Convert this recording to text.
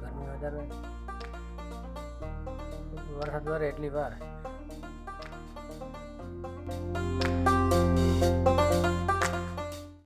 ગરમી વધારે. વરસાદ વરે એટલી વાર.